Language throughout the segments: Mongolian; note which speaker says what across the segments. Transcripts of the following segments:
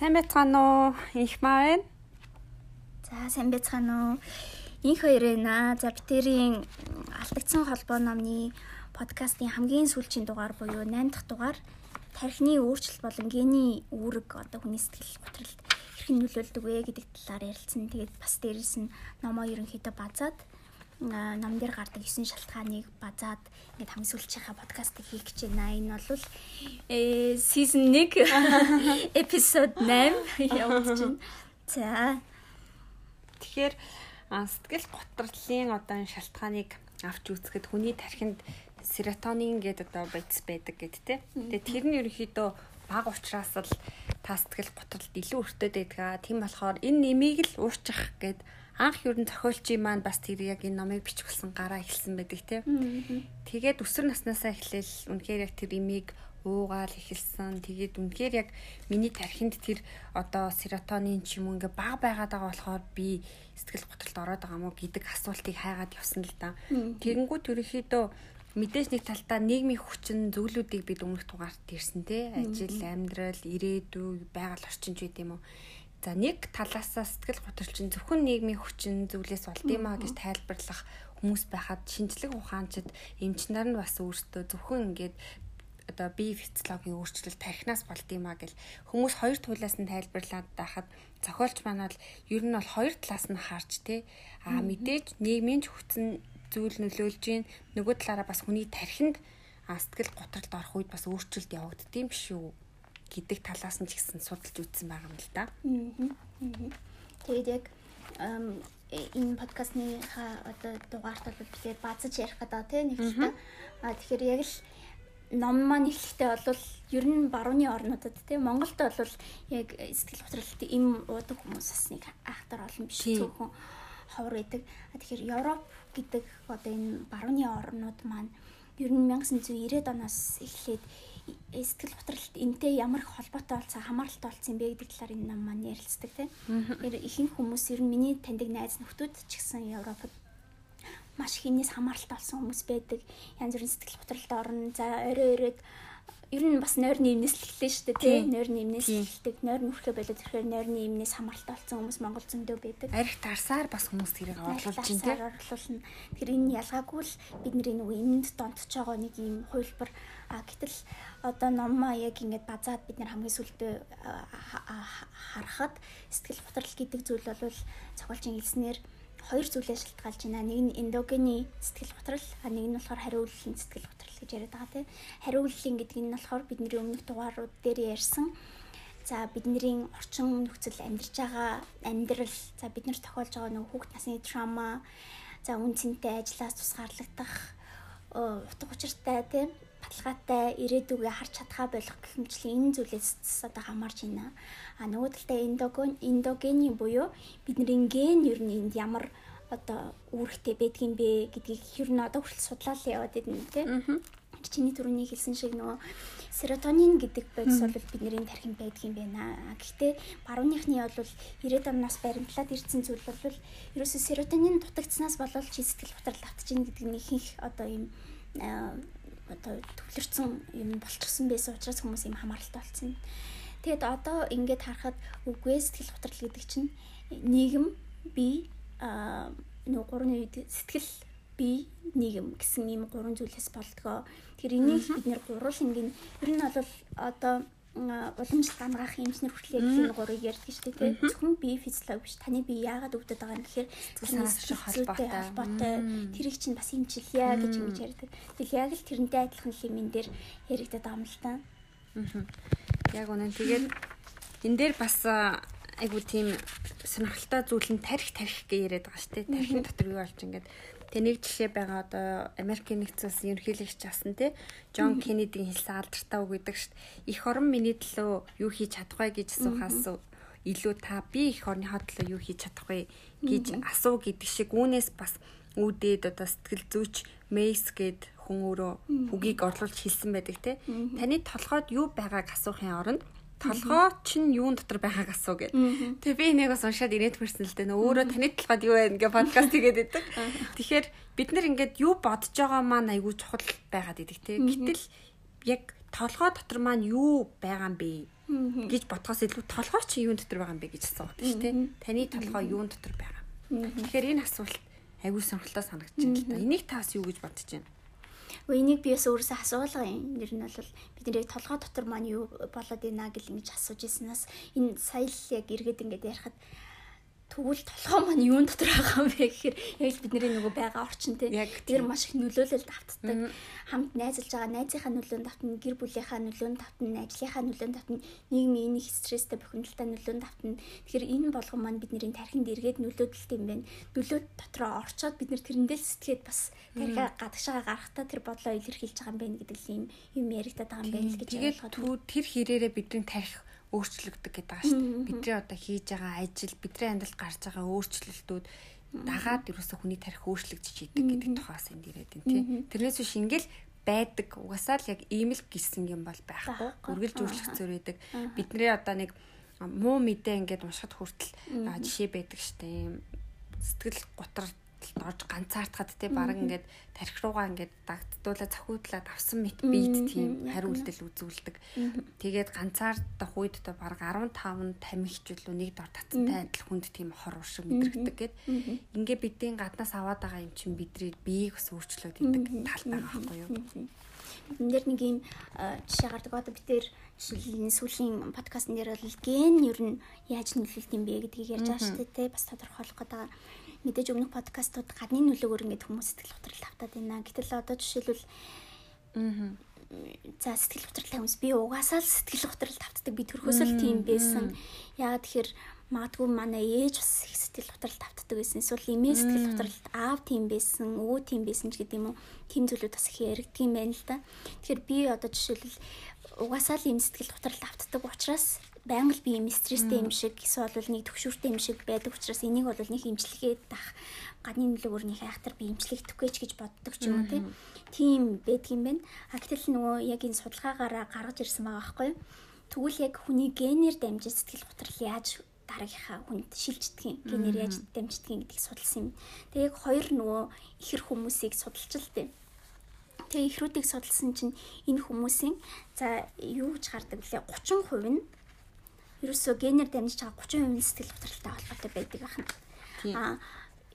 Speaker 1: Сайн байцгаана уу? Инх маа байна.
Speaker 2: За сайн байцгаана уу? Инх хоёр байна. За битэрийн алдагдсан холбоо номны подкастын хамгийн сүүлийн дугаар буюу 8 дахь дугаар тархины өөрчлөлт болон гений үүрэг одоо хүний сэтгэл готролд хэрхэн нөлөөлдөг вэ гэдэг талаар ярилцсан. Тэгээд бас дээрэс нь номоо ерөнхийдөө базаад нам дээр гардаг 9 шалтгааныг базаад ингээд хамгийн сүүлчийнхаа подкастыг хийх гэж байна. Энэ бол э season 1 episode 8 явуулж байна. За.
Speaker 1: Тэгэхээр сэтгэл готрлын одоо энэ шалтгааныг авч үзэхэд хүний тархинд серотонин гэдэг одоо бодис байдаг гэд тэ. Тэгээ тэр нь ерөнхийдөө баг учраас л та сэтгэл готролд илүү өртөд байдаг. Тийм болохоор энэ нэмийг л уурчих гэдэг анх юу н зохиолчийн маань бас тэр яг энэ номыг бичгүүлсэн гараа эхэлсэн байдаг тийм. Тэгээд өсвөр наснаасаа эхлээл үнэхээр яг тэр имийг уугаал эхэлсэн. Тэгээд үнэхээр яг миний тархинд тэр одоо серотонин ч юм уу ингээ баг байгаад байгаа болохоор би сэтгэл готролд ороод байгаа мó гэдэг асуултыг хайгаад явсан л да. Тэгэнгүүт ерөнхийдөө мэдээж нэг талдаа нийгмийн хүчин зүйлүүдийг бид өмнөх дугаарт ирсэн те. Ажил амьдрал ирээдүй байгаль орчин ч гэдэм уу За нэг талаасаа сэтгэл готролчин зөвхөн нийгмийн хүчин зүйлээс болд юм а гэж тайлбарлах хүмүүс байхад шинжлэх ухаанчид эмч нар нь бас өөрсдөө зөвхөн ингээд одоо бие физиологийн өөрчлөлт тархинаас болд юм а гэл хүмүүс хоёр туулаас нь тайлбарлаад байхад зохиолч маань бол ер нь бол хоёр талаас нь харж те. А мэдээж нийгмийн хүчин зүйл нөлөөлж гин нөгөө талаараа бас хүний тархинд сэтгэл готролд орох үед бас өөрчлөлт явагддсан биш үү гэдэг талаас нь ч гэсэн судалж үзсэн байгаа юм л да.
Speaker 2: Тэгээд яг энэ подкастны одоо дугаарт бол тэгэхээр базаж ярих гэдэг тийм нэг л та. А тэгэхээр яг л ном маань эхлэхдээ бол ер нь барууны орнуудад тийм Монголд бол яг сэтгэл готролт им уудаг хүмүүс бас нэг ахтар олон биш зөвхөн ховор байдаг. Тэгэхээр Европ гэдэг одоо энэ барууны орнууд маань ер нь 1990-ад оноос эхлээд сэтгэл готролт энтэй ямар их холбоотой болсон хамааралтай болсон бэ гэдэг талаар энэ ном маань ярилцдаг тийм. Тэр ихэнх хүмүүс ер нь миний таньдаг найз нөхдүүд ч гэсэн Европод маш их энэс хамааралтай болсон хүмүүс байдаг. Янз бүрийн сэтгэл готролд орно. За орой оройд ер нь бас нойрны имнээс л эхлэв шүү дээ тий. Нойрны имнээс эхэлдэг. Нойр нүрхээ болоод ирэхээр нойрны имнээс хамааралтай болсон хүмүүс Монгол зөндөө байдаг.
Speaker 1: Арих тарсаар бас хүмүүс тэрийг орлуулж байна тий.
Speaker 2: Орлуулна. Тэр энэ ялгаагүй л бидний нөгөө имэнд донтож байгаа нэг юм хувилбар а гэтэл одоо номоо яг ингээд базаад бид нар хамгийн сүлдээ харахад сэтгэл готрол гэдэг зүйл бол цогцолжийн хэлснээр хоёр зүйлээс шалтгаалж байна. Нэг нь эндогены сэтгэл готрол, а нэг нь болохоор хариуллын сэтгэл готрол гэж яриад байгаа тийм. Хариуллын гэдэг нь болохоор бидний өмнөх дугаарууд дээр ярьсан За бидний орчин нөхцөл амьдарч байгаа амьдрал за бид нар тохиолж байгаа нөгөө хүүхд насны трама за үн цэнтэй ажлаас тусгаарлагдах утга учиртай тийм баталгаатай ирээдүгээ харж чадхаа болох гэх мэтлийн энэ зүйлээс одоо хамаарч байна. А нөгөө талдаа эндоген эндогений буюу бидний ген ер нь энд ямар одоо үүрэгтэй байдгийм бэ гэдгийг ер нь одоо хүртэл судлаад яваад байна тийм. Чиний түрүүний хэлсэн шиг нөгөө серотонин гэдэг бодис бол бидний тархинд байдаг юм байна. Гэхдээ барууныхны бол 90-ад оноос баримтлаад ирсэн зүйл бол ерөөсө серотонин дутагдсанаас болол чи сэтгэл готрол автчихна гэдэг нь ихэнх одоо юм одоо төвлөрсөн юм болчихсон байсан учраас хүмүүс юм хамааралтай болсон. Тэгэд одоо ингээд харахад үгүй сэтгэл готрол гэдэг чинь нийгэм би а нөгөө гурван үед сэтгэл би нийгэм гэсэн ийм гурван зүйлээс болдгоо. Тэр энийг бид нэр гурвал ингээд ер нь бол одоо уламжлалт амгаах эмчнэр хүртэл яг энэ гурыг ярьдаг шүү дээ. Зөвхөн бие физиологи биш. Таны бие яагаад өвдөд байгаа юм гэхээр
Speaker 1: шиг холбоотой.
Speaker 2: холбоотой. Тэрийг чинь бас эмчилъя гэж ингэж ярьдаг. Тэгэл яг л тэрнтэй адилхан хэмээн дээр яригдаад байгаа юм л та.
Speaker 1: Яг үнэн. Тэгээд энэ дээр бас айгу тийм сонирхолтой зүйл нь тарих тарих гэж яриад байгаа шүү дээ. Тарихын дотор юу болж ингээд Тэгээ нэг жишээ байгаа одоо Америкийн нэгдсэн улсын ерөнхийлөгч асан тий Джон Кеннедигийн хэлсэн алдартай үг гэдэг шүү дээ. Их орон миний төлөө юу хийж чадах вэ гэж асуухаас илүү та би их орны хатлаа юу хийж чадах вэ гэж асуу гэдэг шиг үүнээс бас үүдээд одоо сэтгэл зүйч Мейс гэд хүн өөрөө үгийг орлуулж хэлсэн байдаг тий. Таны толгойд юу байгааг асуухын оронд толгой чинь юун дотор байгааг асуу гэд. Тэгээ би энийг бас уншаад ирээд хүрсэн л дээ. Өөрөө таны толгойд юу байна гэ подкаст хийгээд байдаг. Тэгэхээр бид нар ингээд юу бодож байгаа маань айгүй чухал байгаад идэг те. Гэтэл яг толгой дотор маань юу байгаа юм бэ гэж бодхоос илүү толгой чи юун дотор байгаа юм бэ гэж асуугаад шүү дээ. Таны толгой юун дотор байгаа. Тэгэхээр энэ асуулт аягүй сонирхолтой байна л да. Энийг таас юу гэж бодож байна?
Speaker 2: Энийг би бас өөрөөсөө асуулга юм. Нэр нь бол бидний толгой дотор маань юу болоод ийна гэл ингэж асууж ирсэнээс энэ сая л яг эргээд ингэж ярихад Тэгвэл толгой маань юун дотор байгаа юм бэ гэхээр яг л бидний нөгөө байгаа орчин тий. Тэр маш их нөлөөлөл давтдаг. Хамт найзалж байгаа найзынхаа нөлөөнд давтна, гэр бүлийнхаа нөлөөнд давтна, ажлынхаа нөлөөнд давтна, нийгмийн их стресстэй бохимдолтой нөлөөнд давтна. Тэгэхээр энэ болгон маань бидний тархинд эргээд нөлөөдөлт юм байна. Нөлөө дотроо орчоод бид нэр тэрэндээ сэтгэхэд бас тархиа гадагшаага гарахтаа тэр бодлоо илэрхийлж байгаа юм байна гэдэг юм юм яригдаад байгаа юм байна л гэж
Speaker 1: ойлгоод. Тэр хэрээрээ бидний тархи өөрчлөгдөг гэдэг байгаа шүү дээ. Бидний одоо хийж байгаа ажил, бидний амьдралд гарч байгаа өөрчлөлтүүд дагаад ерөөсө хүний тарих өөрчлөгдөж идэг гэдэг тухаас энд ирээд байна тий. Тэрнээс биш ингээл байдаг. Угасаал яг ийм л гисэн юм бол байхгүй. Үргэлж өөрчлөгцөөр байдаг. Бидний одоо нэг муу мэдээ ингээд уншихад хүртэл жишээ байдаг штэ. Сэтгэл готор орж ганцаардахад те баг ингээд тарих руугаа ингээд дагддуулаа цохиудлаад авсан мэт бийд тийм хариултал үзүүлдэг. Тэгээд ганцаардах үед одоо баг 15 тамхичулуу нэг дор татантай адил хүнд тийм хор уршиг мэдрэгдэг гэд. Ингээ бидний гаднаас аваад байгаа юм чинь бидний биеийг бас өөрчлөөд идэг тал байгаа байхгүй юу?
Speaker 2: Энд дэр нэг юм жишээ гардаг. Одоо бид тэр жишээлбэл сүүлийн подкастн дээр бол ген ер нь яаж нөлөөлт юм бэ гэдгийг ярьж байгаа шүү дээ бас тодорхойлох гэдэг мэдээж өмнөх подкастууд гадны нөлөөгөөр ингээд хүмүүс сэтгэл хөдлөл автаад байна. Гэтэл одоо жишээлбэл аа за сэтгэл хөдлөлтэй хүмүүс би угаасаа л сэтгэл хөдлөл тавтдаг би төрхөөсөө л тийм байсан. Яагаад тэгэхээр магадгүй манай ээж бас их сэтгэл хөдлөл тавтдаг байсан. Эсвэл эмээ сэтгэл хөдлөлт аав тийм байсан, өвөө тийм байсан ч гэдэг юм уу. Тийм зүйлүүд бас их яригддаг юм байна л да. Тэгэхээр би одоо жишээлбэл угаасаа л юм сэтгэл хөдлөлт автдаг учраас байнга л би юм стресстэй юм шиг эсвэл нэг төвшөртэй юм шиг байдаг учраас энийг бол нэг имжлэгээд тах гадны нөлөөгөөр нэг айхтар би имжлэгдэхгүй ч гэж боддог ч юм уу тийм байдаг юм байна. А гэтэл нөгөө яг энэ судалгаагаараа гаргаж ирсэн байгаа байхгүй юу? Тэгвэл яг хүний генээр дамжиж сэтгэл готрол яаж дараагийнхаа хүнд шилждэг юм генээр яаж дамждаг гэдгийг судалсан юм. Тэгээ яг хоёр нөгөө ихэр хүмүүсийг судалж л дээ. Тэгээ ихрүүдийг судалсан чинь энэ хүмүүсийн за юу гэж гардаг вэ? 30% нь ерөөсөө генээр дамжиж байгаа 30% нь сэтгэл готролтой холбоотой байдаг ахна. Аа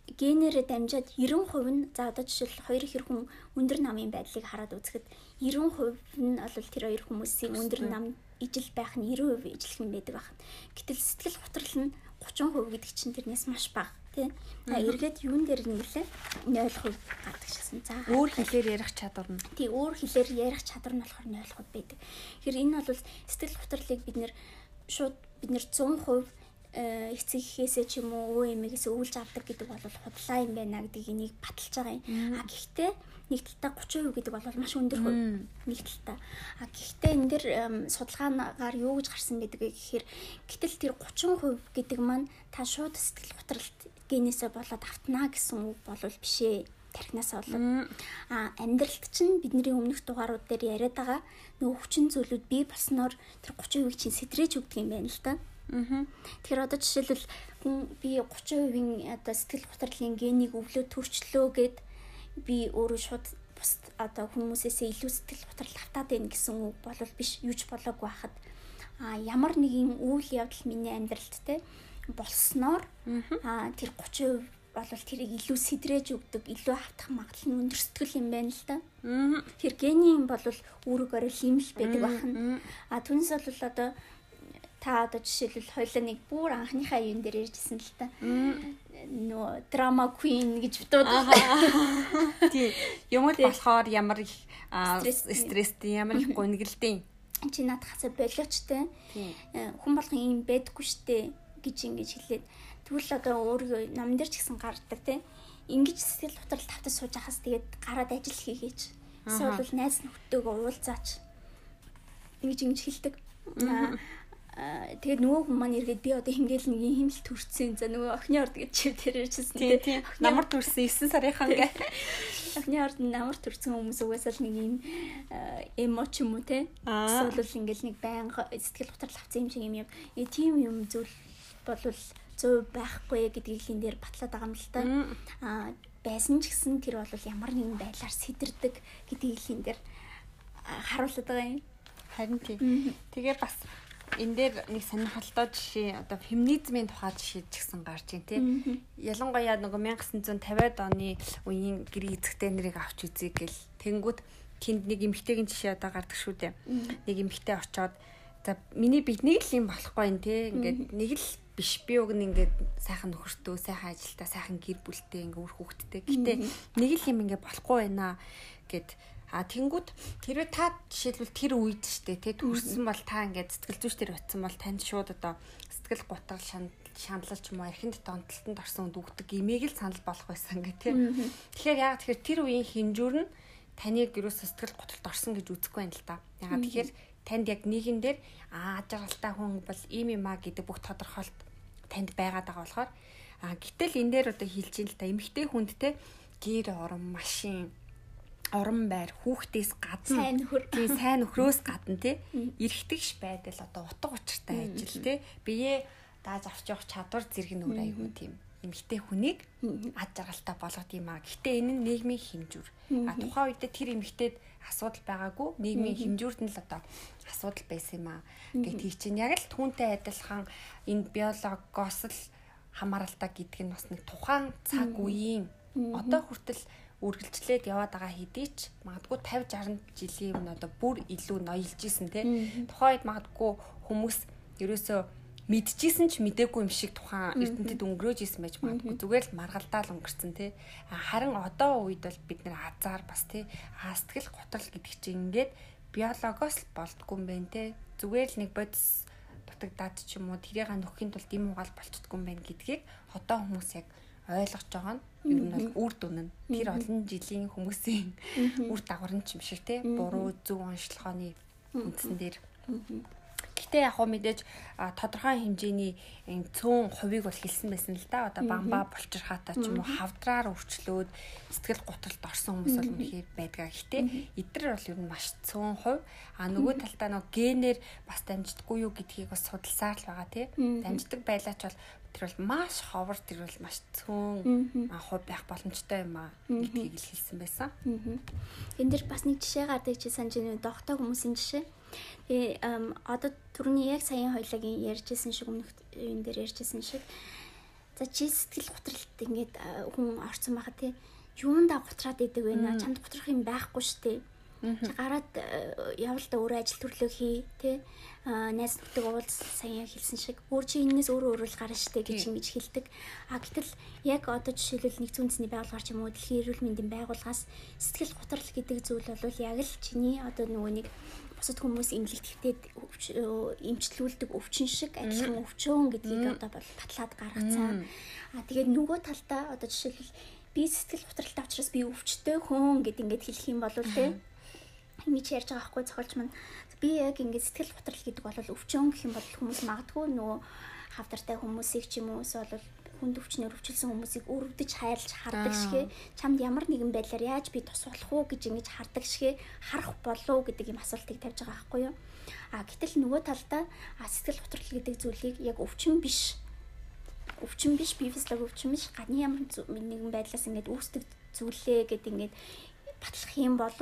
Speaker 2: генерээ дамжаад 90% нь за одоо жишээл хоёр хэр хүн өндөр намын байдлыг хараад үзэхэд 90% нь бол тэр хоёр хүмүүсийн өндөр нам ижил байх нь 90% ижлэх юм байдаг байна. Гэтэл сэтгэл готрол нь 30% гэдэг чинь тэрнээс маш бага тий. Эргээд юун дээр нэлээ 0% гадаг шигсэн. За
Speaker 1: өөр хэлээр ярих чадвар нь.
Speaker 2: Тий өөр хэлээр ярих чадвар нь болохоор 0% байдаг. Тэгэхээр энэ бол сэтгэл готрлыг бид нэр шууд бид нэр 100% эцэг ихээсээ ч юм уу өвөө эмээгээс өвлж авдаг гэдэг бол худлаа юм байна гэдгийг энийг баталж байгаа юм. А гэхдээ нэг талтаа 30% гэдэг бол маш өндөр хувь нэг талтаа. А гэхдээ энэ дэр судалгаагаар юу гэж гарсан вэ гэхээр гэтэл тэр 30% гэдэг маань та шууд сэтгэл готролт генээсээ болоод автнаа гэсэн үг болвол биш ээ тархинаас болоод а амьдралт чинь бидний өмнөх дугаарууд дээр яриад байгаа нөгөө хүчин зүйлүүд бий болсноор тэр 30% чинь сэтрэж өгдөг юм байна л да. Аа. Тэгэхээр одоо жишээлбэл хүн би 30%-ийн одоо сэтгэл готрлын генийг өвлөө төрчлөө гэд би өөрөө шууд бус одоо хүмүүсээсээ илүү сэтгэл готрол автаад байна гэсэн үг болол биш юуч болоогүй хахад а ямар нэгэн үйл явдал миний амьдралд те болсноор а тэр 30% болвол тэрийг илүү сэдрэж өгдөг, илүү автах магадлал нь өндөр сэтгэл юм байна л да. Тэр генийн бол үүрэгээрээ химэл байдаг бахан. А түнс бол одоо та одоо жишээлбэл хоёлаа нэг бүр анхныхаа юун дээр ярьжсэн л та. Нөө драма queen гэж дуудаад.
Speaker 1: Тий. Юм л болохоор ямар их стресстэй, ямар их гонглдیں۔
Speaker 2: Чи надхасаа болоочтой. Э, хүн болгон юм байдаггүй штэ гэж ингэж хэлээд Тэгвэл одоо өөрийгөө намн дээр ч гэсэн гардаг тийм. Ингиж сэтгэл хөдлөлт тавтаж сууж хахаас тэгээд гараад ажил хийгээч. Эсвэл бол найз нөхдөөгөө уулзаач. Ингэж ингэж хэлдэг. Тэгээд нөгөө хүн маань эргээд би одоо хингээл нэг юм хэмэл төрсөн. За нөгөө охины орд гэж чи тэр ярьжсэн
Speaker 1: тийм. Намар төрсөн 9 сарынхан гэ.
Speaker 2: Охины орд намар төрсөн хүмүүс угаасаа л нэг юм эмо ч юм уу те. Эсвэл ингээл нэг байнга сэтгэл хөдлөлт авсан юм шиг юм юм. Э тийм юм зүйл болвол 100% байхгүй гэдгийг хин дээр батлаад байгаа юм л та. Аа байсан ч гэсэн тэр бол ямар нэгэн байдлаар сэтэрдэг гэдгийг хин дээр харуулдаг юм.
Speaker 1: Харин тий. Тэгээ бас энэ дээр нэг сонирхолтой жишээ одоо феминизмын тухай жишээ ч гэсэн гарч ийн тий. Ялангуяа нөгөө 1950-ад оны үеийн гэр эзэгтэй нарыг авч үзье гэл тэнгүүд тэнд нэг эмэгтэйгийн жишээ одоо гардаг шүү дээ. Нэг эмэгтэй очоод за миний биднийг л юм болохгүй юм тий. Ингээд нэг л биш би уг нь ингээд сайхан нөхөртөө сайхан ажилтаа сайхан гэр бүлтэй ингээ үр хүүхдтэй. Гэтэ нэг л юм ингээ болохгүй байна гэд А тэнгууд хэрвээ та жишээлбэл тэр үед штэ тэ төрсэн бол та ингээд сэтгэл зүйч төр утсан бол танд шууд одоо сэтгэл готрол шаналлч юм уу эрхэнд донтолтонд орсон үнд үгдэг имийг л санал болох байсан гэх тэ. Тэгэхээр яг тэгэхээр тэр үеийн хинжүүр нь таныг юус сэтгэл готролд орсон гэж үзэхгүй байна л та. Ягаад тэгэхээр танд яг нэгэн дээр аа ажралтай хүн бол ийм юм а гэдэг бүх тодорхойлт танд байгаад байгаа болохоор а гэтэл энэ дээр одоо хэлж ин л та эмэгтэй хүнд те гэр орон машин орон байр хүүхдээс гадна
Speaker 2: сайн нөхөр.
Speaker 1: Тий сайн нөхрөөс гадна тий эргэтгэж байдал одоо утга учиртай ажил тий бие дааж авч явах чадвар зэрэг нөр аягүй тийм эмэгтэй хүнийг ад жаргалтай болгох юм а. Гэхдээ энэ нь нийгмийн хэмжүүр. А тухайн үед тэр эмэгтэйд асуудал байгаагүй. Нийгмийн хэмжүүрт нь л одоо асуудал байсан юм а. Гэт хий чинь яг л түүнтэй адилхан энэ биологоос л хамааралтай гэдэг нь бас нэг тухайн цаг үеийн одоо хүртэл үргэлжлээд яваад байгаа хэдий ч магадгүй 50 60 жилийн өмнө одоо бүр илүү ноёлж исэн те. Тухайд магадгүй хүмүүс ерөөсөө мэдчихсэн ч мдээгүй юм шиг тухайн эрдэнтэд өнгөрөөж исэн байж магадгүй. Зүгээр л маргалдаал өнгөрцөн те. Харин одоо үед бол бид нэр азар бас те. Сэтгэл готрол гэдэг чинь ингээд биологоос л болдгоо юм байна те. Зүгээр л нэг бодис дутагдаад ч юм уу тэрийг нөхөхийн тулд юм угаал болчихдгоо юм байна гэдгийг одоо хүмүүс яг ойлгож байгаа нь ер нь бол үр дүн нь. Тэр олон жилийн хүмүүсийн үр дагавар нь ч юм шиг те. Буруу зөв онцлогооны үндсэн дээр Гэхдээ яг хөө мэдээж тодорхой хэмжээний цөөн хувийг бол хэлсэн байсан л да. Одоо бамба булчир хатаа ч юм уу хавдраар өрчлөөд сэтгэл готролд орсон хүмүүс бол үнэхээр байдгаа. Гэхдээ эдгээр бол ер нь маш цөөн хувь. А нөгөө талдаа нөгөө генээр бас дамждаггүй юу гэдгийг бас судалсаар л байгаа тий. Дамждаг байлаач бол тэр бол маш ховор тэр бол маш цөөн хувь байх боломжтой юм а гэдгийг хэлсэн байсан.
Speaker 2: Энэ дэр бас нэг жишээ гардаг чи санаж байна. Догтой хүмүүсийн жишээ Тэгээ одоо түрүүний яг саяхан хоёлагийн ярьжсэн шиг өмнөх юм дээр ярьжсэн шиг. За чи сэтгэл готролт ингээд хүн орсон байхад тий. Юунда готраад идэг вэ? Наа чамд готрох юм байхгүй шүү дээ гараад явал да өөрөө ажил төрлөө хий тий. Найз нөхдөд уулз сая хэлсэн шиг. Өөр чи энэс өөрөө өөрөө л гарна штэ гэж ингэж хэлдэг. А гэтэл яг одоо жишээлбэл нэг зүүнцний байгууллагаар ч юм уу дэлхийн эрүүл мэндийн байгууллагаас сэтгэл готрол гэдэг зүйл бол яг л чиний одоо нөгөө нэг бусад хүмүүс имлэгдэхтэй имчлүүлдэг өвчин шиг адилхан өвчөн гэдгийг одоо бол батлаад гаргацсан. А тэгээд нөгөө талдаа одоо жишээлбэл би сэтгэл готролтой учраас би өвчтөй хүн гэд ингээд хэлэх юм бол тий ингэж ярьж байгаа хгүй зохиолч маань би яг ингээд сэтгэл готрол гэдэг бол өвчөн гэх юм бол хүмүүс магадгүй нөгөө хавдартай хүмүүсийг ч юм уу эсвэл хүнд өвчнөр өвчлсөн хүмүүсийг өрөвдөж хайлж хардаг шигэ. Чамд ямар нэгэн байдлаар яаж би тус болох уу гэж ингэж хардаг шигэ. Харах болов гэдэг юм асуултыг тавьж байгаа байхгүй юу? А гэтэл нөгөө талдаа сэтгэл готрол гэдэг зүйлийг яг өвчин биш өвчин биш би физиолог өвчин биш гадны ямар нэгэн байдлаас ингэж үүсдэг зүйлээ гэдэг ингэж батлах юм бол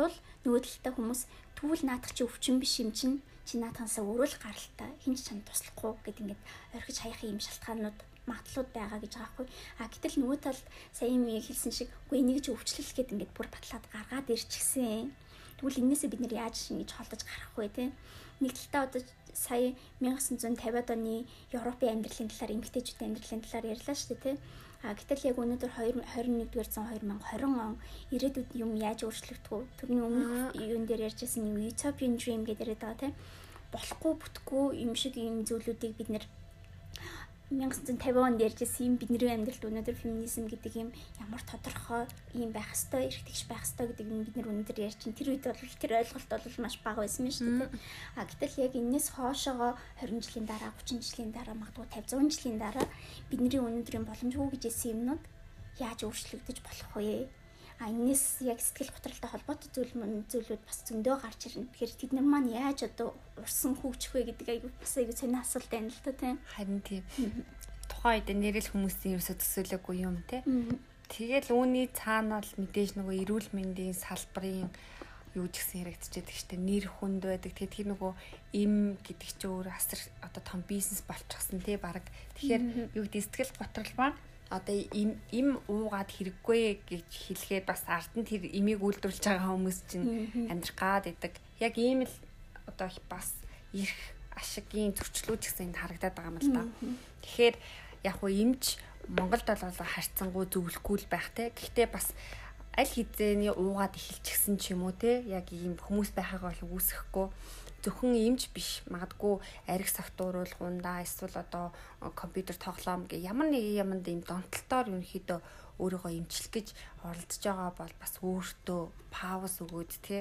Speaker 2: нөгөө талдаа хүмүүс түүл наадах чи өвчин биш юм чинь? Чи наадхансаа өөрөө л гаралтай. Хинч чанд туслахгүй гэд ингээд орхиж хаях юм шалтгаанууд магадлууд байгаа гэж байгаа хгүй. А гэтэл нөгөө талд сая юм хэлсэн шиг үгүй энийг ч өвчлөл гэд ингээд бүр батлаад гаргаад ирчихсэн. Тэгвэл энээсээ бид нэр яаж ингэж холдож гарах вэ те? Нэг талтаа одоо сая 1950-ад оны Европын амьдралын талаар эмгтээчүүдийн амьдралын талаар ярьлаа шүү дээ те. А гэтэл яг өнөөдөр 2021-р зуун 2020 он ирээдүйд юм яаж өөрчлөгдөх вэ? Тэрний өмнөх юун дээр ярьжсэн юм utopian dream гэдэг яриад байгаа тийм. Болохгүй бүтггүй юм шиг юм зүйлүүдийг бид нэр 1950 онд ярьжсэн юм бидний амьдралд өнөөдөр феминизм гэдэг юм ямар тодорхой юм байх хэвээр эрхтгч байх хэвээр гэдэг нь бид нар өнөөдөр ярьж чинь тэр үед бол тэр ойлголт бол маш бага байсан юм шүү дээ. А гэтэл яг энэс хоошоогоо 20 жилийн дараа 30 жилийн дараа магадгүй 50 100 жилийн дараа бидний өнөөдрийн боломжгүй гэж хэлсэн юмнууд яаж өөрчлөгдөж болох вэ? А энэс яг сэтгэл готролтой холбоотой зүйл мөн зүйлүүд бас зөндөө гарч ирнэ. Тэгэхээр тэд нар маань яаж одоо урсан хөгжих вэ гэдэг аягүй бас аягүй сони асуулт байна л та тийм.
Speaker 1: Харин тийм. Тухайн үед нэрэл хүмүүсийн ерөөсө төсөөлөөгүй юм те. Тэгэл үүний цаана бол мэдээж нөгөө эрүүл мэндийн салбарын юу ч гэсэн яригдчихэд гэжтэй нэр хүнд байдаг. Тэгээ тэр нөгөө им гэдэг чинь өөр асар одоо том бизнес болчихсон тий баг. Тэгэхээр юу гэдэг сэтгэл готрол ба одоо им им уугаад хэрэггүй гэж хэлгээд бас ард нь тэр имийг үйлдвэрлэж байгаа хүмүүс чинь амьдрах гад идэг. Яг ийм л одоо бас ирэх ашигын зөрчлүүд гэсэн энд харагдаад байгаа юм л да. Тэгэхээр яг хуу имж Монголд бол харьцангуй зөвлөхгүй л байх те. Гэхдээ бас аль хэзээний уугаад эхэлчихсэн ч юм уу те яг ийм хүмүүс байхаагаа бол үүсэхгүй зөвхөн имж биш. Магадгүй ариг савтууруулгундаа эсвэл одоо компьютер тоглоом гэ ямар нэг юмд ийм донтолтоор ерөнхийдөө өөрийгөө имжлэх гэж оролдож байгаа бол бас өөртөө пауз өгөөд те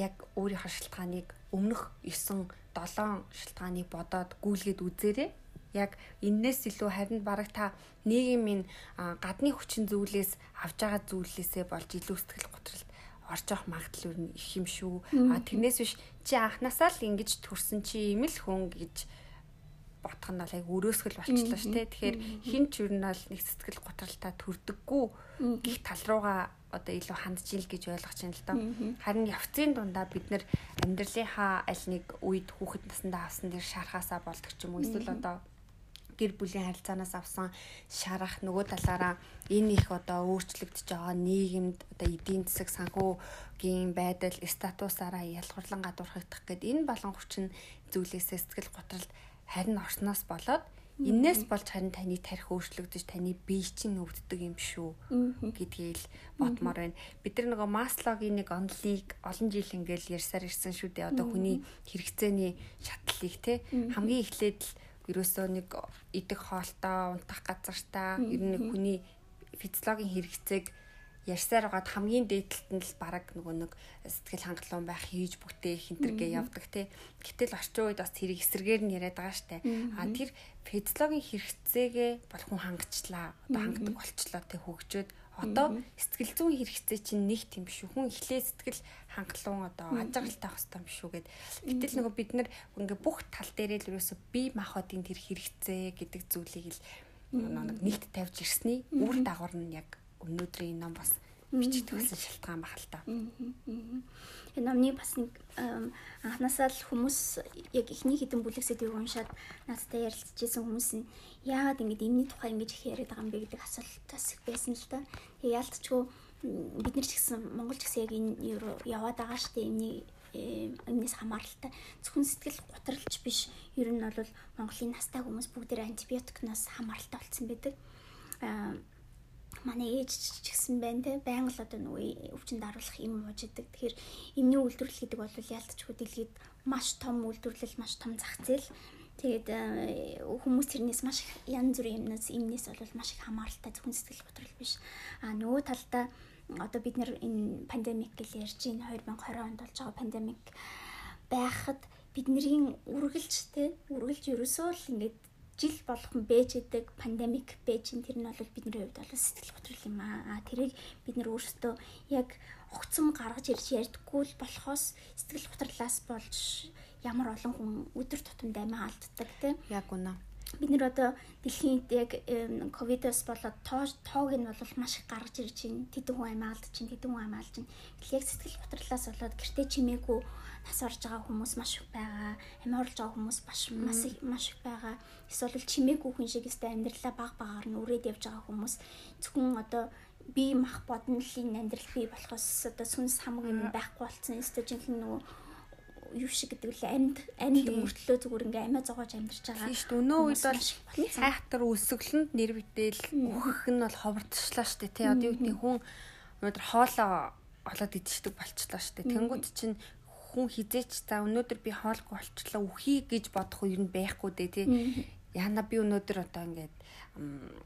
Speaker 1: яг өөрийнхөө шалтгааныг өмнөх 9 7 шалтгааныг бодоод гүйлгээд үзээрэй. Яг эннээс илүү харин бараг та нийгмийн гадны хүчин зүйлээс авж байгаа зүйлээсээ болж илүү сэтгэл готролд орж явах магадлал нь их юм шүү. А тэрнээс биш чи анханасаа л ингэж төрсэн чи ийм л хүн гэж бодох нь бол яг өрөөсгөл болчихлоо шүү дээ. Тэгэхээр хин ч юу нь бол нэг сэтгэл готролтой төрдөггүй гих тал руугаа одоо илүү хандж ил гэж ойлгож байна л доо. Харин явцын дундаа бид нэр амьдралынхаа аль нэг үед хүүхэд насндаа авсан дэр шарахаасаа болдог ч юм уу эсвэл одоо гэр бүлийн харилцаанаас авсан шарах нөгөө талаараа энэ их одоо өөрчлөгдөж байгаа нийгэмд одоо эдийн засаг санхүүгийн байдал статусаараа ялгарлан гадуурхагдах гэд энэ болон хүчин зүйлээсээ сэтгэл готролд харин орсноос болоод Иннээс болж харин таны тарих өөрчлөгдөж таны бие чинь өвддөг юм шүү гэдгийг л бодмоор байна. Бид нар нөгөө Маслогийн нэг онолыг олон жил ингээл ярьсаар ирсэн шүү дээ. Одоо хүний хэрэгцээний шатлалыг те хамгийн эхлээд л ерөөсөө нэг идэх хоолтой, унтах газартаа ер нь хүний физиологийн хэрэгцээг ярьсаар байгаад хамгийн дээдлэлт нь л баг нөгөө нэг сэтгэл хангалуун байх хийж бүтээх хинтергээ явдаг те. Гэтэл орчин үед бас тэрийг эсэргээр нь яриад байгаа штэ. А тэр физиологийн хэрэгцээгээ бол хүн хангачлаа. Одоо хангадаг болчлоо те хөгжөөд одоо сэтгэл зүйн хэрэгцээ чинь нэг тийм шүү. Хүн эхлээ сэтгэл хангалуун одоо ажиглалтай байх хэрэгтэй юм шүү гэд. Гэтэл нөгөө бид нар ингээ бүх тал дээрээ л ерөөсө бие махбодын тэр хэрэгцээ гэдэг зүйлийг л нэгт тавьж ирсний үр дагавар нь яг өнөөдрийн ном бас бичиж төгсөн шалтгаан баг л та.
Speaker 2: Энэ номны бас нэг анханасаа л хүмүүс яг эхний хэдэн бүлэгсэдийг уншаад надтай ярилцчихсэн хүмүүс яагаад ингэж эмний тухай ингэж их яриад байгаа юм бэ гэдэг асуултаас их байсан л та. Тэгээ яалтчгүй бид нар ч гэсэн Монгол ч гэсэн яг энэ яваад байгаа штэ эмний өмнөөс хамааралтай. Зөвхөн сэтгэл готролч биш. Ер нь бол Монголын настай хүмүүс бүгд антибиотикноос хамааралтай болсон байдаг манай ээж ч гэсэн байна те байнга л одоо нөгөө өвчнөд харуулах юм ууж идэг. Тэгэхээр эмний үйлдвэрлэл гэдэг бол яалтчгүй дэлхийд маш том үйлдвэрлэл, маш том зах зээл. Тэгээд э, хүмүүс тэрнээс маш их янз бүрийн юмнаас эмнээс бол маш их хамааралтай зөвхөн сэтгэл готрол биш. А нөгөө талдаа одоо бид нэр энэ пандемик гэж ярьж байна 2020 онд болж байгаа пандемик байхад бидний үргэлж те үргэлж ерөөсөө л ингээд жил болгон бэж идэг пандемик бэж ин тэр нь бол бидний хувьд бол сэтгэл готрол юм аа. Тэрийг бид нэр өөрсдөө яг огцом гаргаж ирж ярьдаггүй л болохоос сэтгэл готрлаас болж ямар олон хүн өдөр тутамд амиа алддаг тийм.
Speaker 1: Яг үнэ
Speaker 2: бид нэр одоо дэлхийд яг ковидос болоод тоо тоог нь бол маш их гаргаж ирж байна. Тэдэн хүн амиалд чинь тэдэн хүн амиалж чинь. Тэгэл яг сэтгэл готрлаас болоод гэртээ чимээгүй нас орж байгаа хүмүүс маш их байгаа. Амиа орлож байгаа хүмүүс маш маш их маш их байгаа. Эсвэл чимээгүй хүн шиг өстэй амьдралаа баг багаар нь үрээд явж байгаа хүмүүс зөвхөн одоо би мах боднолын амьдрал бий болохоос одоо сүнс хамаг юм байхгүй болсон. Өстэй жинхэнэ нөгөө юу шиг гэдэг л амьд амьд мөртлөө зүгээр ингээ амиа зогоож амьдарч байгаа.
Speaker 1: Тийм шүү. Өнөө үед бол сайхтар өсөглөнд нэр бидээл өөхөх нь бол ховордчихлаа шүү дээ. Тэ одоо юу гэдэг хүн өнөөдөр хоолоо олоод идчихдэг болчихлоо шүү дээ. Тэнгүүд чинь хүн хизээч за өнөөдөр би хоолгүй болчихлоо үхий гэж бодох үе нь байхгүй дээ тий. Яна би өнөөдөр одоо ингээд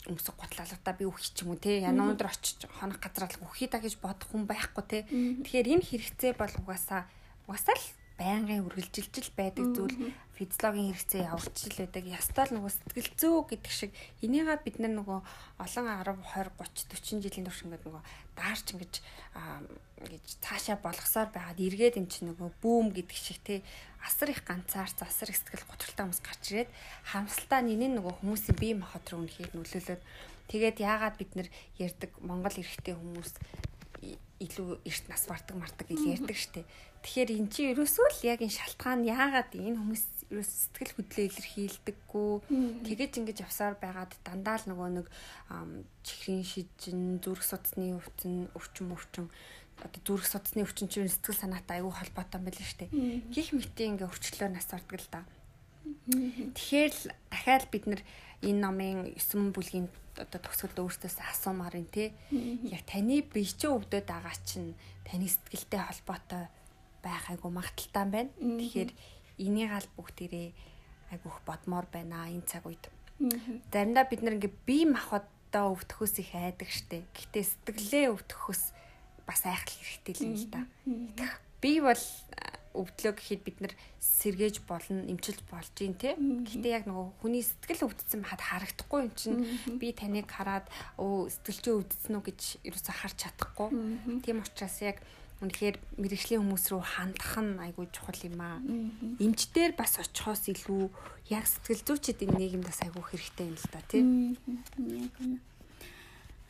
Speaker 1: өмсөг готлалгадаа би үхчих ч юм уу те яна өнөөдөр очиж хоног газраа л үхий та гэж бодох хүн байхгүй те тэгэхээр энэ хэрэгцээ бол угаасаа угаасаа л байнгын үргэлжилжил байдаг зүйл физиологийн хэрэгцээ явуулчихл байдаг. Ястал нөгөө сэтгэл зүй гэдэг шиг энийгээ бид нар нөгөө олон 10 20 30 40 жилийн турш ингээд нөгөө даарч ингэж ингэж цаашаа болгосоор байгаад эргээд эн чинь нөгөө бүүм гэдэг шиг те асар их ганцаарц асар их сэтгэл готролтой хүмүүс гарч ирээд хамсалтаа нэнэн нөгөө хүмүүсийн бие махбод руу үнэхээр нөлөөлөд тэгээд яагаад бид нар ярьдаг Монгол эрэгтэй хүмүүс илүү эрт нас бардаг мардаг гэж ярьдаг штеп. Тэгэхээр эн чинь ерөөсөө л яг энэ шалтгаан яагаад энэ хүмүүс ерөөс сэтгэл хөдлөө илэрхийлдэггүй. Тэгэж ингэж явсаар байгаад дандаа л нөгөө нэг чихрийн шижин, зүрх судасны өвчин, өвчин өвчин одоо зүрх судасны өвчин чинь сэтгэл санаатай аюу холбоотой юм шүү дээ. Гих мэтийн ингээ өвчлөөр нас ордог л да. Тэгэхээр л дахиад бид нар энэ номын 9 бүлгийн одоо төгсгөлд өөртөөс асуумаар юм те. Яг таны бие чинь өвдөд байгаа чинь таны сэтгэлтэй холбоотой байх айгу магталтай байна. Тэгэхээр энийг аль бүгдээрээ айгуух бодмоор байна энэ цаг үед. Заримдаа бид ингээ бие махбодоо өвдөхөөс их айдаг штэ. Гэхдээ сэтгэлээ өвдөхөөс бас айхлах хэрэгтэй л юм л да. Би бол өвдлөө гэхэд бид нар сэргээж болно, эмчилж болж юм те. Гэхдээ яг нөгөө хүний сэтгэл өвдсөн хад харагдахгүй юм чинь би таныг хараад өө сэтгэл чинь өвдсөн үү гэж ерөөсө харж чадахгүй. Тийм учраас яг үнэхээр мэрэгжлийн хүмүүс рүү хандах нь айгүй чухал юм аа. Эмчдэр бас очихоос илүү яг сэтгэл зүйчид энэ нийгэмд бас айгүй хэрэгтэй юм л да тийм.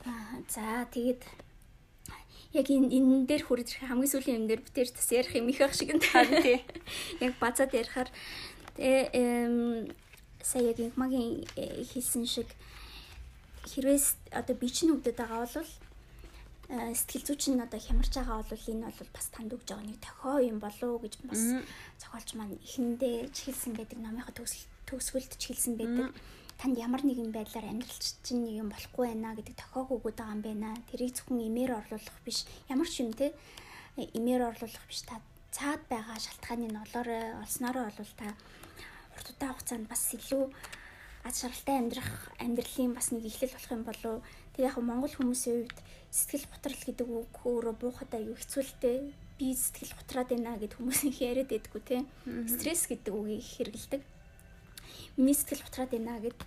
Speaker 2: Аа за тэгээд яг энэ энэ дээр хүрэж ирэх хамгийн сүүлийн юм дээр битэр бас ярих юм их ах шиг энэ тий. Яг базаад ярихаар тэгээ сая яг инкмагийн э, хэлсэн шиг хэрвээс одоо би чинь өвдөд байгаа бол сэтгэл зүйч нь одоо хямарч байгаа бол энэ бол бас танд өгж байгаа нэг тохио юм болоо гэж бас зохиолч маань ихэндээ ч хэлсэн байдаг номынхаа төгсгөлд ч хэлсэн байдаг. Танд ямар нэгэн байдлаар амьдралч чинь нэг юм болохгүй байна гэдэг тохиог өгöd байгаа юм байна. Тэрийг зөвхөн имээр орлуулах биш. Ямар ч юм те имээр орлуулах биш та цаад байгаа шалтгааны нолоорой олсноороо бол та урт удаа хугацаанд бас илүү аз жаргалтай амьдрах амьдралын бас нэг эхлэл болох юм болов. Тэг яг Монгол хүмүүсийн хувьд сэтгэл готрол гэдэг үг өөрөө буухад аюу хэцүүлтэй. Би сэтгэл готраад байна гэд хүмүүс их яриад байдггүй те. Стресс гэдэг үгийг хэрэгэлдэг миний сэтгэл утраад байна гэд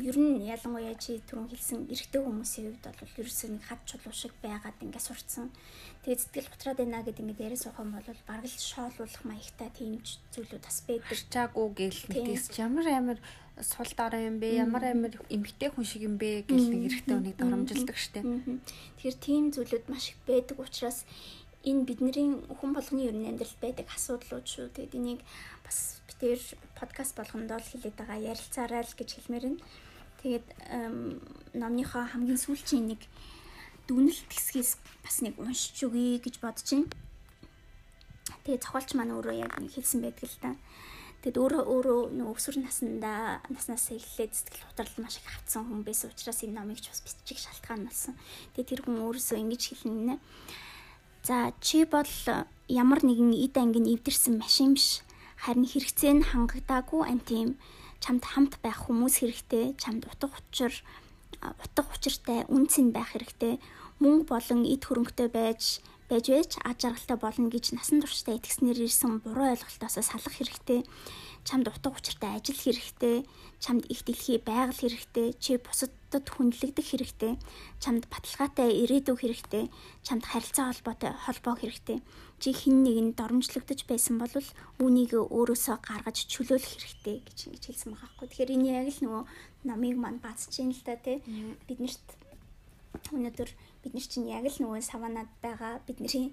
Speaker 2: ер нь ялангуяа чи түрүүн хэлсэн эрэгтэй хүмүүсийн хувьд бол ерөөсөө нэг хад чулуу шиг байгаад ингээд сурцсан. Тэгээд сэтгэл утраад байна гэд ингээд яриа суух юм бол бараг л шоолуулах маягтай тийм зүйлүүд бас байдаг.
Speaker 1: Чаагүй гэл нэгээс ямар амар сул дараа юм бэ? Ямар амар эмгтэй хүн шиг юм бэ гэл нэг эрэгтэй хүнийг доромжилдаг штеп.
Speaker 2: Тэгэхээр тийм зүйлүүд маш их байдаг учраас энэ бидний хүн болгоны ер нь амьдралд байдаг асуудлууд шүү. Тэгээд энийг бас битээр подкаст болгондоо л хэлээд байгаа ярилцаарай л гэж хэлмээр нь. Тэгээд номныхоо хамгийн сүүлчийн нэг дүгнэлт хэсгээс бас нэг уншиж өгье гэж бодож байна. Тэгээд зохиолч маань өөрөө яг хэлсэн байдаг л та. Тэгэд өөрөө өөрөө нөгөө өсвөр наснда наснаас эхлээд сэтгэл хөдлөл маш их хавцсан хүн байсан учраас энэ номыг ч бас бичих шалтгаан болсон. Тэгээд тэр хүн өөрөөсөө ингэж хэлнэ. За чи бол ямар нэгэн эд ангин эвдэрсэн машин биш харин хэрэгцээ нь хангагдаагүй антим чамд хамт байх хүмүүс хэрэгтэй чамд утга учир утга учиртай үнцэн байх хэрэгтэй мөнгө болон эд хөрөнгөтэй байж байж байж аж аргалтай болно гэж насан туршдаа итгэснээр ирсэн буруу ойлголтоос салах хэрэгтэй чамд утга учиртай ажил хэрэгтэй, чамд их дэлхий байгаль хэрэгтэй, чи бусадад хүндлэгдэх хэрэгтэй, чамд баталгаатай ирээдүй хэрэгтэй, чамд харилцаа холбоотой холбоо хэрэгтэй. Чи хэн нэгэнд доромжлогдож байсан бол үүнийг өөрөөсөө гаргаж чөлөөлөх хэрэгтэй гэж ингэж хэлсэн байгаа хгүй. Тэгэхээр энэ яг л нөгөө намыг мань бацж ийн л та тий. Биднэрт өнөөдөр бид нар чинь яг л нөгөө саванад байгаа бидний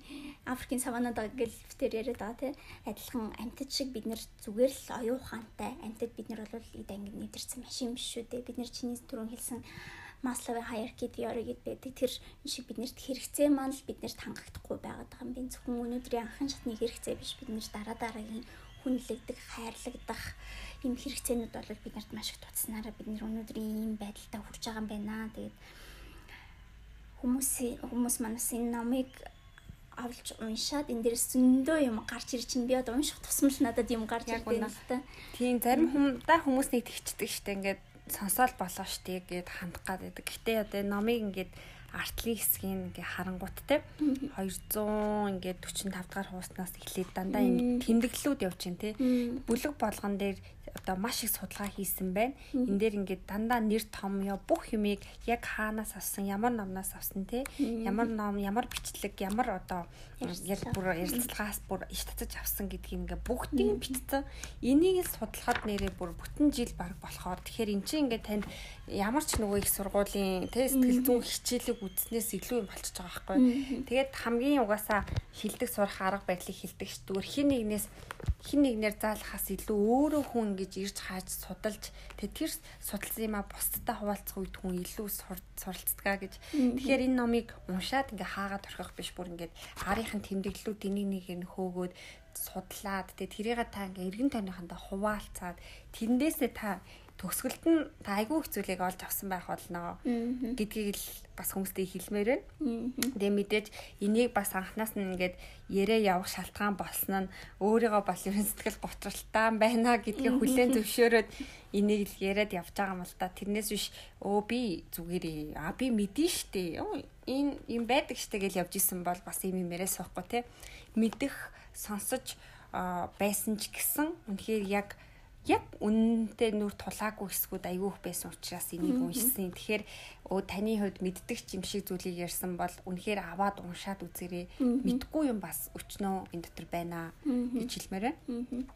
Speaker 2: Африкийн саванад гэж битэр яриад байгаа тий адилхан амьтад шиг бид нар зүгээр л оюун ухаантай амьтад бид нар бол эд ангид нэвтэрсэн машин биш шүү дээ бид нар чиний түрүүн хэлсэн Масловын hierarchy theory гэдэг байдаг. Тэр шиг биднэрт хэрэгцээ маань л биднэрт хангагдахгүй байгаад байгаа юм. Би зөвхөн өнөөдрийн анхан шатны хэрэгцээ биш бид нэр дараа дараагийн хүнлэгдэх, хайрлагдах ийм хэрэгцээнүүд бол биднэрт маш их тутаснараа бид нэр өнөөдрийн ийм байдалтай хүрч байгаа юм байна. Тэгээд хүмүүсийн хүмүүс манаас энэ номыг авалж уншаад энэ дээрс зөндөө юм гарч ир чинь би одоо унших тусмал надад юм гарч ирдэг л та.
Speaker 1: Тийм зарим хүмүүс хүмүүс нэг тэгчдэг штэ ингээд сонсоол болоо штэ гэд хандах гад байдаг. Гэтэ одоо номыг ингээд артлын хэсгийн ингээ харангуут те 200 ингээд 45 дахь хууснаас эхлээд дандаа юм тэмдэглэлүүд байна те. Бүлэг болгон дээр одоо маш их судалгаа хийсэн байна. Энд дээр ингээд дандаа нэр том ёо бүх юмыг яг хаанаас авсан, ямар номнаас авсан те. Ямар ном, ямар бичлэг, ямар одоо яг бүр ярилцлагаас бүр иш татаж авсан гэдгийг ингээ бүгдийг битсэн. Энийг л судлахад нэрээ бүр бүтэн жил баг болохоор тэгэхээр эн чинь ингээ танд ямар ч нөгөө их сургуулийн тэ сэтгэл зүйн хичээлэг үзснээс илүү юм болчихж байгаа байхгүй. Тэгээд хамгийн угаасаа хилдэг сурах арга барилыг хилдэг ш. Зүгээр хин нэгнээс хин нэгнээр заалахаас илүү өөрөө хүн ингэж ирж хааж судалж тэгээд тэр судалсан юмаа бусдад хуваалцах үед хүн илүү суралцдгаа гэж. Тэгэхээр энэ номыг уншаад ингээ хаагаад орхих биш бүр ингээд арийнхын тэмдэглэлүүд энийг нэг нь хөөгөөд судлаад тэгээд тэрийг та ингээ эргэн тойрныхандаа хуваалцаад тэрнээсээ та төгсгөлд нь та айгүй хэцүүлийг олж авсан байх болно гэдгийг л бас хүмүүстээ хэлмээр байна. Тэгээ мэдээж энийг бас анханаас нь ингээд ярээ явах шалтгаан болсон нь өөрийгөө бас ерэн сэтгэл готролтой байна гэдгээ хүлээн зөвшөөрөөд энийг л яриад явж байгаа юм л та. Тэрнээс биш өө би зүгээр а би мэдэн штэ. Энэ юм байдаг штэ гэж явж исэн бол бас юм юм яриа суухгүй те. Мэдэх сонсож байсан ч гэсэн үнэхээр яг яг үнэнтэй нүр тулаагүй хэсгүүд айгүйх байсан учраас энийг уншсан. Тэгэхээр өө таны хувьд мэддэг юм шиг зүйлийг ярьсан бол үнэхээр аваад уншаад үзээрэй. Мэдгүй юм бас өчнөө энэ дотор байна гэж хэлмээр байна.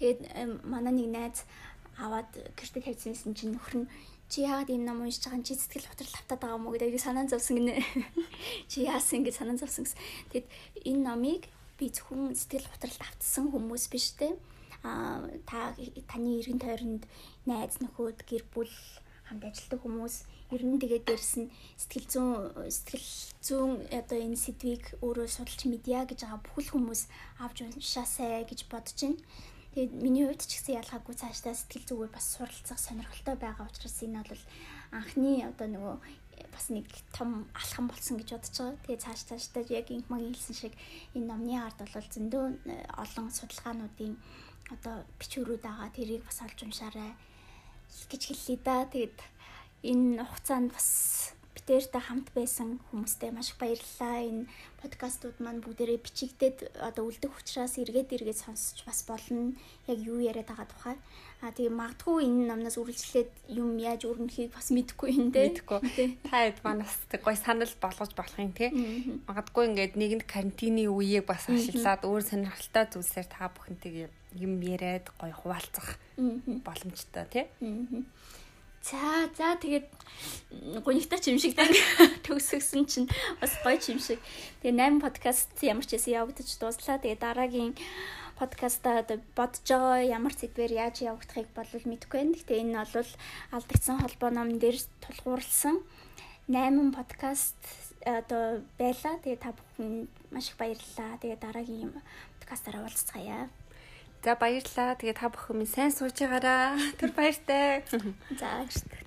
Speaker 2: Тэгээд манай нэг найз аваад гэртээ тавьчихсан чинь нөхөр нь чи яагаад ийм ном уншиж байгаа чи сэтгэл хөдлөл автаад байгаа юм уу гэдэг санаа зовсон гинэ. Чи яасан ингэ санаа зовсон гэсэн. Тэгэд энэ номыг би зөвхөн сэтгэл хөдлөлт автсан хүмүүс биш те а та таны эргэн тойронд найз нөхөд гэр бүл хамт ажилладаг хүмүүс ер нь тэгээд дээрс нь сэтгэл зүүн сэтгэл зүүн одоо энэ сэдвийг өөрөө судалж медиа гэж байгаа бүхэл хүмүүс авч уншаасай гэж бодож байна. Тэгээд миний хувьд ч гэсэн ялгаагүй цаашдаа сэтгэл зүгээр бас суралцах сонирхолтой байгаа учраас энэ бол анхны одоо нөгөө бас нэг том алхам болсон гэж бодож байгаа. Тэгээ цааш цаашдаа яг инх магийн хэлсэн шиг энэ номны ард бол зөндөө э, олон судалгаануудын одоо бичвэрүүд байгаа тэрийг бас олж уншаарай гэж хэллээ да. Тэгээд энэ хугацаанд бас битээртэй хамт байсан хүмүүстээ маш их баярлалаа. Энэ подкастууд маань бүгдээрээ бичигдээд одоо үлдэх учраас эргээд эргээд сонсож бас болно. Яг юу яриад байгаа тухай. А тэгээ магадгүй энэ номноос үргэлжлээд юм яаж өрнөхийг бас мэдэхгүй юм дээ.
Speaker 1: Мэдэхгүй. Та хэд манаас гой санал болгож болох юм те. Магадгүй ингээд нэгэнд карантины үеийг бас ашиглаад өөр сонирхолтой зүйлсээр та бүхэнтэйг юм яриад гоё хуваалцах боломжтой тий.
Speaker 2: За за тэгээд гонигтай ч юм шиг дан төгсгсөн чинь бас гоё ч юм шиг. Тэгээ 8 подкаст ямар ч хэсэг явагдаж дууслаа. Тэгээ дараагийн подкаста одоо бодож байгаа ямар сэдвэр яаж явагдахыг бол мэдэхгүй байна. Гэтэ энэ бол алдагдсан холбоо номн дээр тулгуурласан 8 подкаст одоо байла. Тэгээ та бүхэн маш их баярлалаа. Тэгээ дараагийн подкастаараа уулзцаая.
Speaker 1: За баярлалаа. Тэгээ та бүхэн минь сайн сууж байгаараа. Тэр баяртай.
Speaker 2: За баярлалаа.